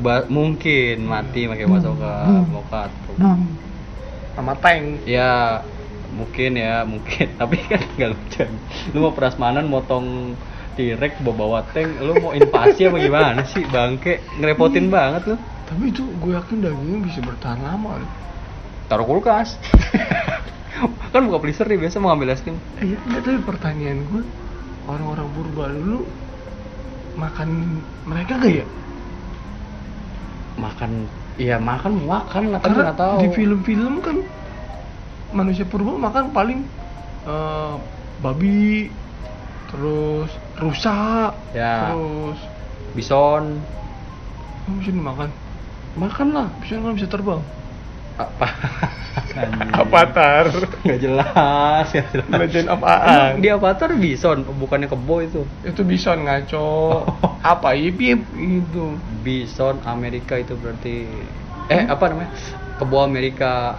Ba mungkin mati pakai Hmm. bazooka Hmm. cut. Bum. Sama tank. Ya mungkin ya mungkin. [laughs] Tapi kan nggak lucu lu mau prasmanan motong T-Rex bawa bawa tank lu mau invasi apa gimana sih? Bangke ngerepotin Iya. banget lu. Tapi itu gue yakin dagingnya bisa bertahan lama. taruh kulkas. [laughs] Kan buka freezer nih biasa mau ngambil es krim. Iya, enggak, tapi pertanyaan gue, orang-orang purba dulu makan mereka gak ya? makan ya makan makan lah Karena nggak tahu. di film-film kan manusia purba makan paling eh, babi, terus rusa, Ya. terus bison apa bisa dimakan? makan lah Bisa kan bisa terbang? apa Avatar. nggak jelas nggak jelas Legend of Aang. di avatar bison bukannya kebo itu Itu bison ngaco. Apa yip yip itu. Bison Amerika itu berarti eh apa namanya kebo Amerika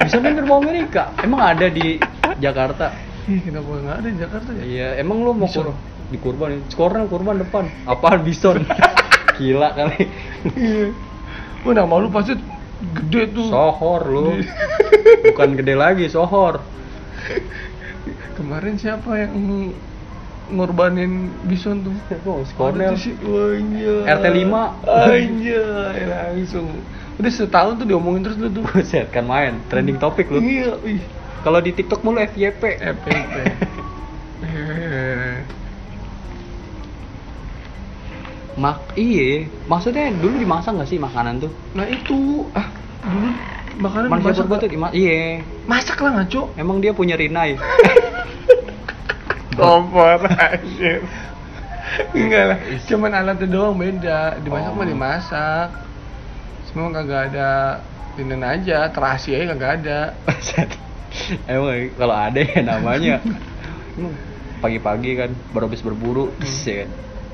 Bison kan kerbau Amerika emang ada di Jakarta Ih, kenapa nggak ada di Jakarta ya? iya emang lu mau kur di kurban ya skornya kurban depan apaan Bison [laughs] gila kali Iya. Oh, nama lu pasti gede tuh. sohor lu bukan gede lagi sohor Kemarin siapa yang ngorbanin bison tuh? oh, si wah, iya. RT 5. Anjay, langsung. Udah setahun tuh diomongin terus lu tuh. [laughs] buset kan main trending topik lu Iya, kalau di TikTok mulu FYP. Eh, [laughs] mak iya maksudnya dulu dimasak nggak sih makanan tuh Nah itu, ah dulu makanan manusia dimasak tuh dima- iya masak lah ngaco. emang dia punya rinai [laughs] Kompor anjir. Enggak lah, cuman alatnya doang beda. Dimasak Oh. mah dimasak. Semua kagak ada Tinden aja, terasi aja kagak ada. Emang kalau ada ya namanya [laughs] pagi-pagi kan baru habis berburu terus ya kan.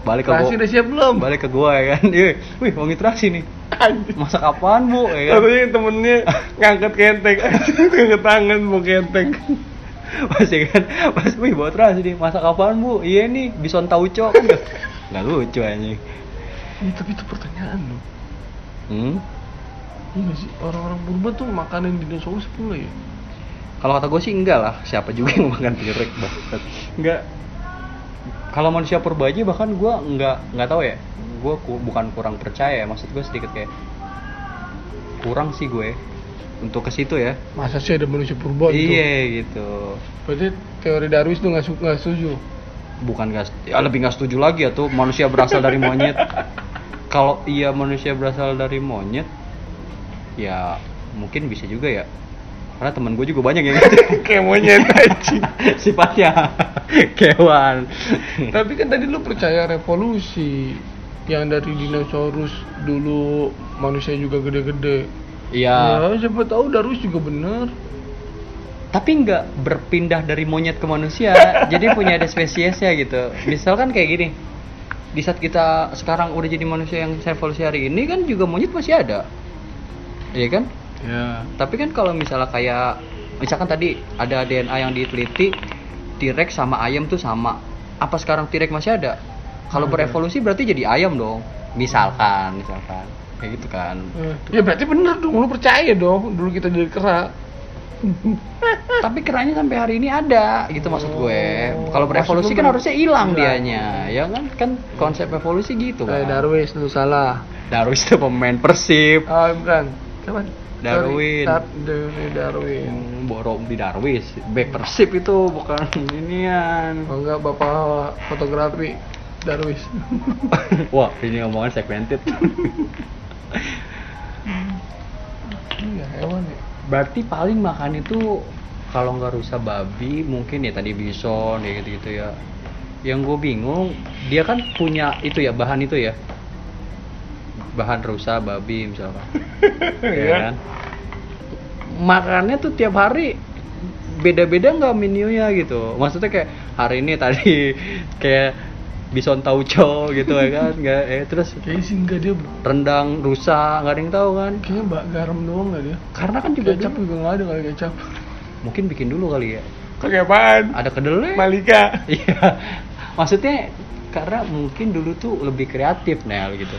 Balik ke Terasi gua, udah siap belum? balik ke gua ya kan. [laughs] Iya, wih wangi terasi nih. Masak apaan, Bu? Ya kan. Katanya temennya ngangkat kenteng, [laughs] ngangkat tangan mau kenteng. Pas ya kan, pas wih bawa terasi nih. Masak apaan, Bu? Iya nih, bison tauco kan nggak lucu anjing. Tapi itu pertanyaan loh. Hmm? Iya nggak sih orang-orang purba tuh makanan dinosaurus pula ya? Kalau kata gue sih enggak lah, siapa juga yang mau makan T-Rex banget. Enggak. Kalau manusia purba aja bahkan gue enggak enggak tahu ya. Gue ku- bukan kurang percaya, maksud gue sedikit kayak kurang sih gue untuk ke situ ya. Masa sih ada manusia purba gitu? Iya gitu. Berarti teori Darwis tuh nggak nggak setuju? Bukan gas, ya lebih nggak setuju lagi ya tuh manusia berasal dari monyet. [laughs] Kalau iya manusia berasal dari monyet, ya mungkin bisa juga ya. Karena temen gue juga banyak yang. [laughs] Kayak monyet anjing. [laughs] sifatnya kewan. Tapi kan tadi lu percaya revolusi yang dari dinosaurus dulu manusia juga gede-gede. Iya. Ya, siapa tahu Darwis juga bener. Tapi nggak berpindah dari monyet ke manusia, jadi punya ada spesiesnya gitu. Misalkan kayak gini, di saat kita sekarang udah jadi manusia yang evolusi hari ini kan juga monyet masih ada, iya kan? Ya. Tapi kan kalau misalnya kayak, misalkan tadi ada DNA yang diteliti, T-Rex sama ayam tuh sama. Apa sekarang T-Rex masih ada? Kalau berevolusi berarti jadi ayam dong. Misalkan, misalkan kayak gitu kan. Ya berarti bener dong, lu percaya dong. Dulu kita jadi kera. [laughs] tapi keranya sampai hari ini ada gitu maksud gue Oh, kalau berevolusi kan harusnya hilang hilang. dianya ya kan kan konsep evolusi gitu kan Darwis lu salah. Darwis itu pemain persib Oh, bukan. Siapa? Darwin. Sorry, Dar- Dar- Darwin. Hmm, borong di Darwis back persib itu bukan inian Oh enggak bapak fotografi Darwis. [laughs] wah ini omongan segmented [laughs] berarti paling makan itu kalau nggak rusa babi mungkin ya tadi bison ya gitu gitu ya. Yang gue bingung dia kan punya itu ya bahan itu ya. Bahan rusa babi misalkan. [laughs] Ya Iya. kan? Makannya tuh tiap hari beda-beda nggak menunya gitu. Maksudnya kayak hari ini tadi [laughs] kayak bison tauco gitu ya kan [laughs] nggak eh terus Kayaknya sih enggak dia rendang rusa nggak ada yang tahu kan? Kayaknya mbak garam doang nggak dia? Karena kan juga Kecap juga nggak ada kali kecap. Mungkin bikin dulu kali ya. Kayak apaan? ada kedelai Malika. [laughs] Iya. Maksudnya karena mungkin dulu tuh lebih kreatif Nel gitu.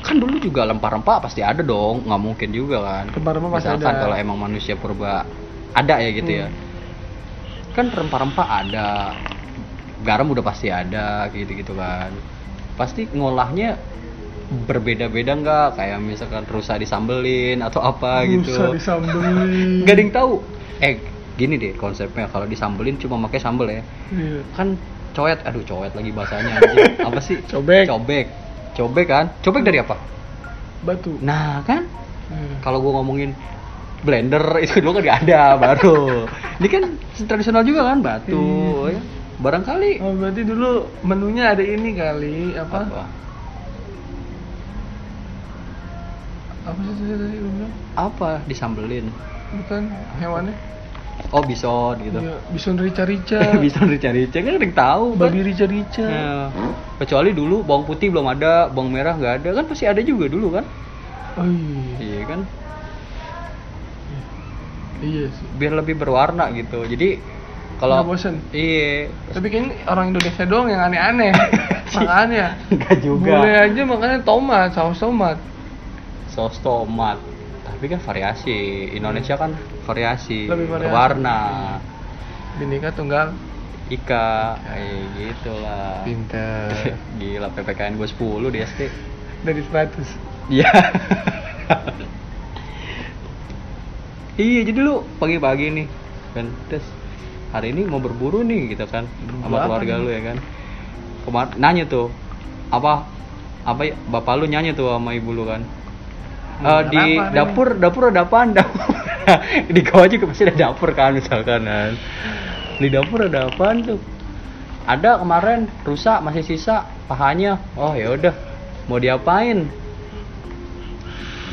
Kan dulu juga rempah-rempah pasti ada dong nggak mungkin juga kan. Rempah-rempah pasti Misalkan ada. kalau emang manusia purba ada ya gitu ya. Hmm. kan rempah-rempah ada garam udah pasti ada gitu gitu kan. Pasti ngolahnya berbeda-beda nggak? Kayak misalkan rusa disambelin atau apa gitu. Rusa disambelin. Nggak ada yang tahu. Eh gini deh konsepnya. Kalau disambelin cuma pakai sambel ya. Iya. kan coet. Aduh coet lagi bahasanya. [laughs] Apa sih? Cobek. cobek. Cobek kan? Cobek dari apa? Batu. Nah kan? Iya. kalau gua ngomongin blender [laughs] itu dulu kan nggak ada baru. Ini kan tradisional juga kan batu ya. Barangkali Oh berarti dulu menunya ada ini kali apa? apa Apa sih tadi apa disambelin Bukan hewannya? oh bison gitu Iya, bison rica-rica. [laughs] bison rica-rica kan ada yang tahu Babi rica-rica. Ya. kecuali dulu bawang putih belum ada bawang merah nggak ada kan pasti ada juga dulu kan Oh iya. iya kan Iya sih. biar lebih berwarna gitu jadi kalau bosen. iya Tapi kayaknya orang Indonesia doang yang aneh-aneh. [laughs] [laughs] Makanya. Enggak juga. Boleh aja makanya tomat, saus tomat. saus tomat tapi kan variasi Indonesia kan variasi, Lebih variasi. berwarna Binika tunggal. Ika kayak gitu lah Pinter. [laughs] gila PPKN gue 10 di SD Dari 100. iya iya jadi lu pagi-pagi nih kan terus hari ini mau berburu nih gitu kan Berburu sama apa keluarga nih? lu ya kan. Kemarin nanya tuh apa apa ya, bapak lu nanya tuh sama ibu lu kan? Eh, di apa hari dapur dapur ada apaan? [laughs] Dapur. Di bawah juga pasti ada dapur kan misalkan kan. Di dapur ada apaan tuh? Ada kemarin rusak masih sisa pahanya. Oh ya udah. Mau diapain?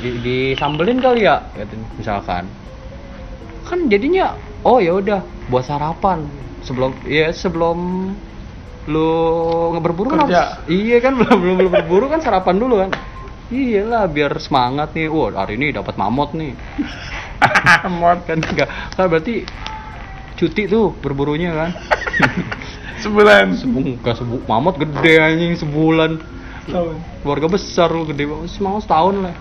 Di disambelin kali ya misalkan. Kan jadinya oh ya udah buat sarapan. Sebelum ya sebelum lu ngeberburu kan harus- iya kan [laughs] belum belum belum berburu kan sarapan dulu kan. Iyalah biar semangat nih. Wah hari ini dapat mamot nih. [laughs] Amot. kan enggak. Kan berarti cuti tuh berburunya kan? [laughs] Sebulan. Sebung, gak sebu, mamot gede anjing sebulan. Tahun. keluarga besar lu gede banget semangat setahun lah.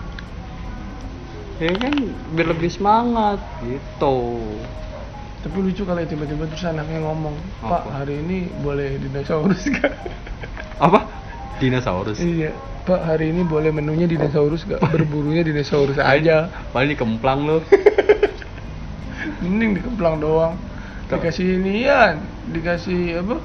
Ya kan biar lebih semangat gitu Tapi lucu kalau tiba-tiba terus anaknya ngomong, Pak Apa? hari ini boleh dinosaurus gak? [laughs] apa dinosaurus iya. Pak hari ini boleh menunya dinosaurus gak? Berburunya dinosaurus aja. paling dikemplang lu [laughs] Mending dikemplang doang. Dikasih inian, dikasih apa?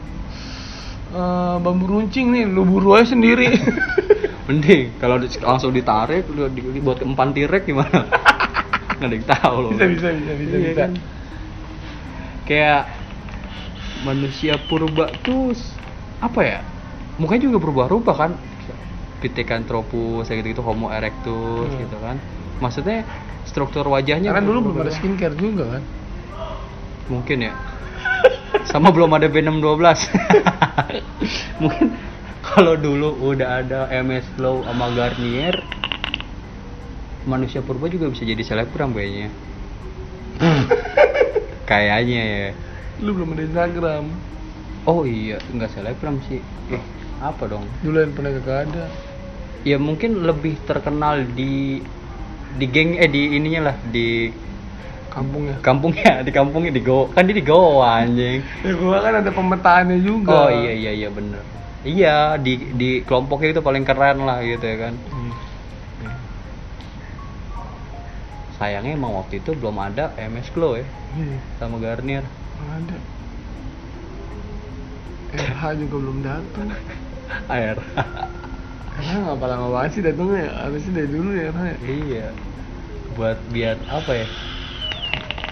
Eh, bambu runcing nih, lu buru aja sendiri. [laughs] mending kalau di- langsung ditarik lu di- dibuat keempan tirek gimana nggak ada yang tahu loh bisa bisa bisa bisa Iya bisa. kan? Kayak manusia purba tuh apa ya? Mukanya juga berubah-ubah kan? Pithecanthropus kayak gitu-gitu Homo erectus Hmm. gitu kan. Maksudnya struktur wajahnya Karena dulu belum ada skincare juga kan. mungkin ya. Sama belum ada Venom 12 [laughs] mungkin kalau dulu udah ada MS Glow sama Garnier manusia purba juga bisa jadi selebgram kayaknya [laughs] kayaknya ya Lu belum ada Instagram. oh iya nggak selebgram sih eh apa dong Dulu yang pernah gak ada. ya mungkin lebih terkenal di di geng eh di ininya lah di Kampungnya. kampungnya di kampungnya di Goa kan dia di Goa anjing Ya gua kan ada pemetaannya juga. Oh iya iya iya bener. Iya di di kelompoknya itu paling keren lah gitu ya kan. Hmm. Sayangnya emang waktu itu belum ada MS Glow ya Iya, sama Garnier. ada. RH juga belum datang. [laughs] Air. Karena nggak pernah ngawain sih datangnya ya. Harusnya dari dulu ya RH ya. iya. Buat biar apa ya?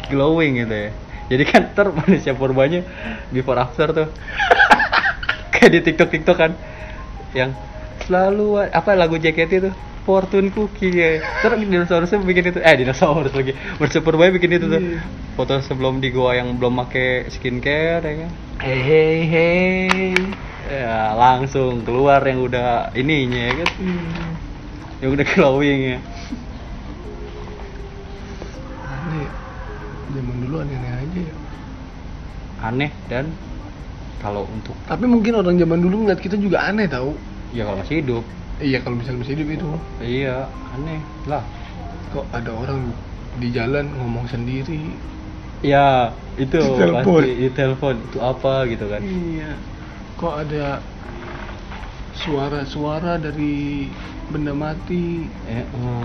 Glowing gitu ya. Jadi kan ntar manusia purbanya before after tuh. [laughs] Kayak di TikTok TikTok kan yang selalu apa lagu JKT itu Fortune Cookie ya. Terus dinosaurusnya bikin itu eh dinosaurus lagi. Manusia purbanya bikin itu tuh. Iya. Foto sebelum di gua yang belum pakai skincare ya kan. Hey hey hey. ya langsung keluar yang udah ininya ya kan Hmm. yang udah glowing ya Aneh. Zaman dulu aneh-aneh aja ya. aneh dan kalau untuk Tapi mungkin orang zaman dulu ngeliat kita juga aneh tau. ya kalau masih hidup Iya kalau misalnya masih hidup itu. iya aneh lah Kok ada orang di jalan ngomong sendiri. ya itu Di telepon. pasti itu apa gitu kan Iya. Kok ada suara-suara dari benda mati. eh, oh,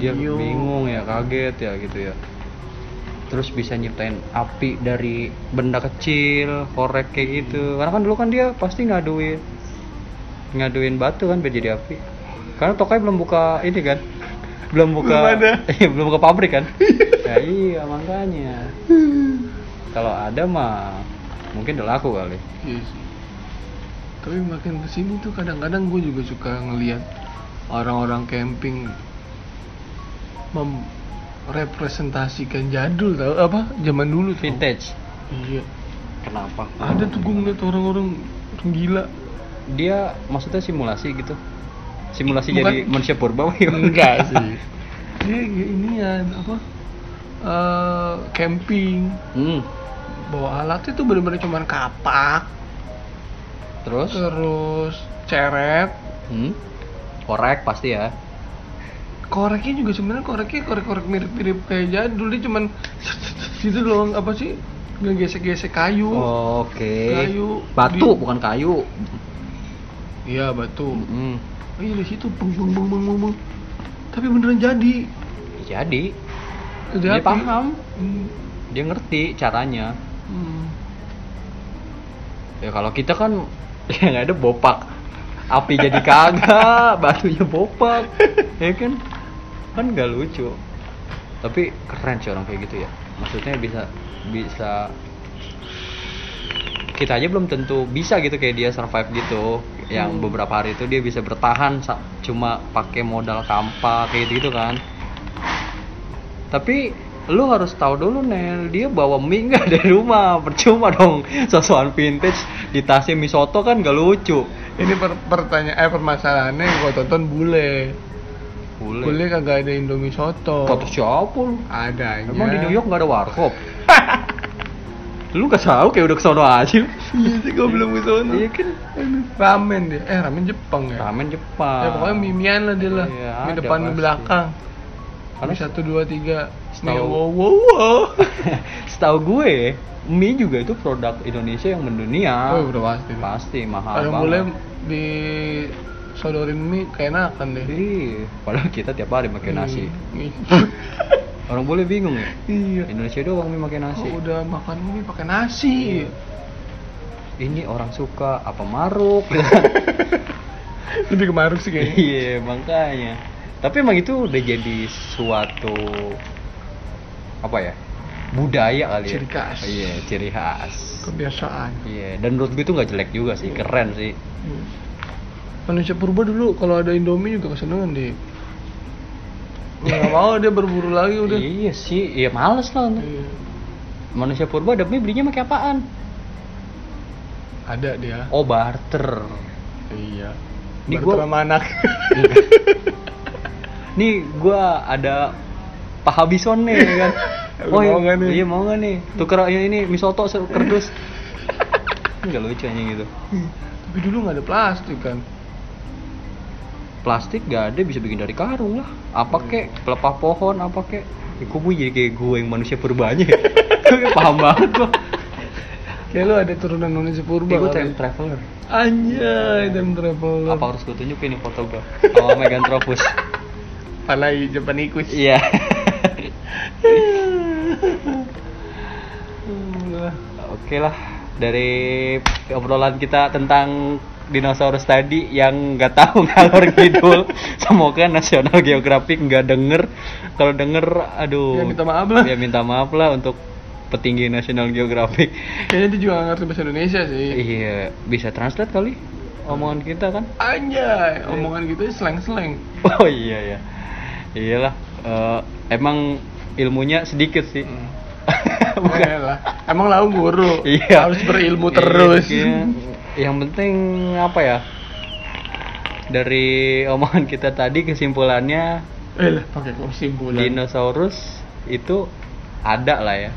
dia bingung ya kaget ya gitu ya terus bisa nyiptain api dari benda kecil korek kayak gitu karena kan dulu kan dia pasti ngaduin ngaduin batu kan biar jadi api karena Tokai belum buka ini kan belum buka Belum ada. [laughs] iya belum buka pabrik kan ya iya makanya kalau ada mah mungkin udah laku kali Iya sih. Tapi makin ke sini tuh kadang-kadang gue juga suka ngeliat orang-orang camping merepresentasikan jadul tau apa zaman dulu tau. vintage Iya. kenapa Ada tuh gue ngeliat orang-orang orang gila. Dia maksudnya simulasi gitu simulasi Bukan. jadi manusia purba? Enggak sih. [laughs] Dia ini ya apa? eh camping hmm. bawa alatnya tuh bener-bener cuman kapak terus terus ceret hmm. korek pasti ya koreknya juga sebenarnya koreknya korek-korek mirip-mirip kayak jadul dia cuman [laughs] gitu doang apa sih ngegesek-gesek kayu oke Kayu batu di- bukan kayu iya batu. Hmm. oh, iya di situ beng beng beng beng, beng. tapi beneran jadi. Jadi. Dia api. paham. Hmm. dia ngerti caranya. Hmm. ya kalau kita kan [laughs] ya nggak ada bopak. Api jadi kagak [laughs] batunya bopak. Ya kan? Kan nggak lucu. Tapi keren sih orang kayak gitu ya. Maksudnya bisa bisa. Kita aja belum tentu bisa gitu kayak dia survive gitu yang Hmm. beberapa hari itu dia bisa bertahan cuma pakai modal kampak kayak gitu kan. Tapi lu harus tahu dulu Nel dia bawa mie nggak [laughs] dari rumah. Percuma dong sosokan vintage di tasnya mie soto kan gak lucu. Ini per pertanyaan eh permasalahannya yang gua tonton bule. Boleh bule kagak ada indomie soto. Kata siapa lu? Ada emang di New York nggak ada warkop [laughs] lu gak tahu kayak udah kesono aja. Iya. Sih [laughs] gua belum ke sana iya kan? Ramen dia eh ramen Jepang ya? Ramen Jepang. Ya pokoknya mimian lah dia lah. Iya, mie ada depan mie belakang. Karena satu dua tiga. Mie Setahu- wow wow wow. [laughs] setahu gue mie juga itu produk Indonesia yang mendunia. Oh udah pasti. Pasti mahal kalau boleh di sodorin mie keenakan deh. Ih, padahal kita tiap hari pakai nasi. Hmm. [laughs] orang boleh bingung ya? Iya. Indonesia doang mie pakai nasi. Kok udah makan mie pakai nasi. Ini orang suka apa maruk? [laughs] Lebih ke maruk sih kayaknya. Iya makanya. Tapi emang itu udah jadi suatu apa ya? Budaya kali ya? Ciri khas. iya ciri khas. Kebiasaan. Iya dan menurut gue itu nggak jelek juga sih keren sih. Hmm. manusia purba dulu kalau ada indomie juga kesenangan deh nggak mau dia berburu lagi udah. Iya sih iya males lah Iya. manusia purba ada mie belinya pakai apaan? Ada dia. Oh barter. Iya. Ini Barter gua- sama anak. Nih gua ada Pak Habison nih ya kan? Lu [laughs] mau nggak nih? iya mau nggak nih? Tuker ini, ini mie soto se- kerdus. [laughs] Nggak lucu aja gitu tapi dulu nggak ada plastik kan plastik gak ada bisa bikin dari karung lah. Apa Hmm. kek? Pelepah pohon apa kek? Ya, kok gue jadi kayak gue yang manusia purbanya ya [laughs] gue paham banget gua. Kayak lu ada turunan manusia purba kayak gue time traveler. Anjay time traveler. Apa harus gue tunjukin nih foto gue sama [laughs] Meganthropus palai Japanikus iya. [laughs] Oke lah dari obrolan kita tentang dinosaurus tadi yang nggak tahu [laughs] ngalor ngidul semoga National Geographic nggak denger kalau denger aduh Ya, minta maaf lah. ya minta maaf lah untuk petinggi National Geographic kayaknya dia juga ngerti bahasa Indonesia sih iya bisa translate kali omongan kita kan anjay omongan gitu slang-slang oh iya ya iyalah eh, emang ilmunya sedikit sih [laughs] Bukan lah. Emang lau guru. Iya. Harus berilmu Iya, terus. iya. [laughs] yang penting apa ya? Dari omongan kita tadi kesimpulannya Eh lah, pakai kesimpulan. dinosaurus itu ada lah ya.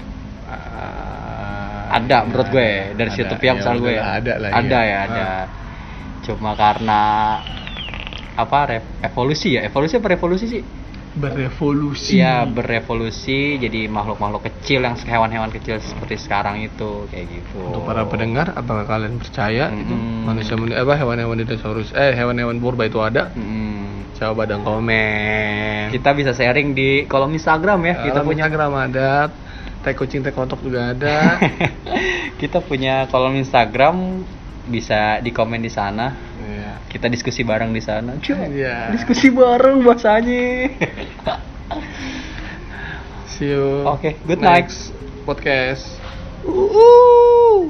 Ah, ada menurut gue dari ada, situ pihak ya misal gue. udahlah, ada lah ada ya. ya ada. Ah. cuma karena apa evolusi ya? Evolusi apa revolusi sih berevolusi. Iya berevolusi jadi makhluk-makhluk kecil yang hewan-hewan kecil seperti sekarang itu kayak gitu Untuk para pendengar, apakah kalian percaya itu Mm-mm. manusia apa hewan-hewan dinosaurus eh hewan-hewan purba itu ada? Mm. Coba dong komen. kita bisa sharing di kolom Instagram ya kita Kita punya Instagram ada, teh kucing teh kotok juga ada. [laughs] kita punya kolom Instagram bisa di komen di sana Iya. kita diskusi bareng di sana Cuk, Iya. diskusi bareng bahasanya See you. Oke, good night. podcast. uh.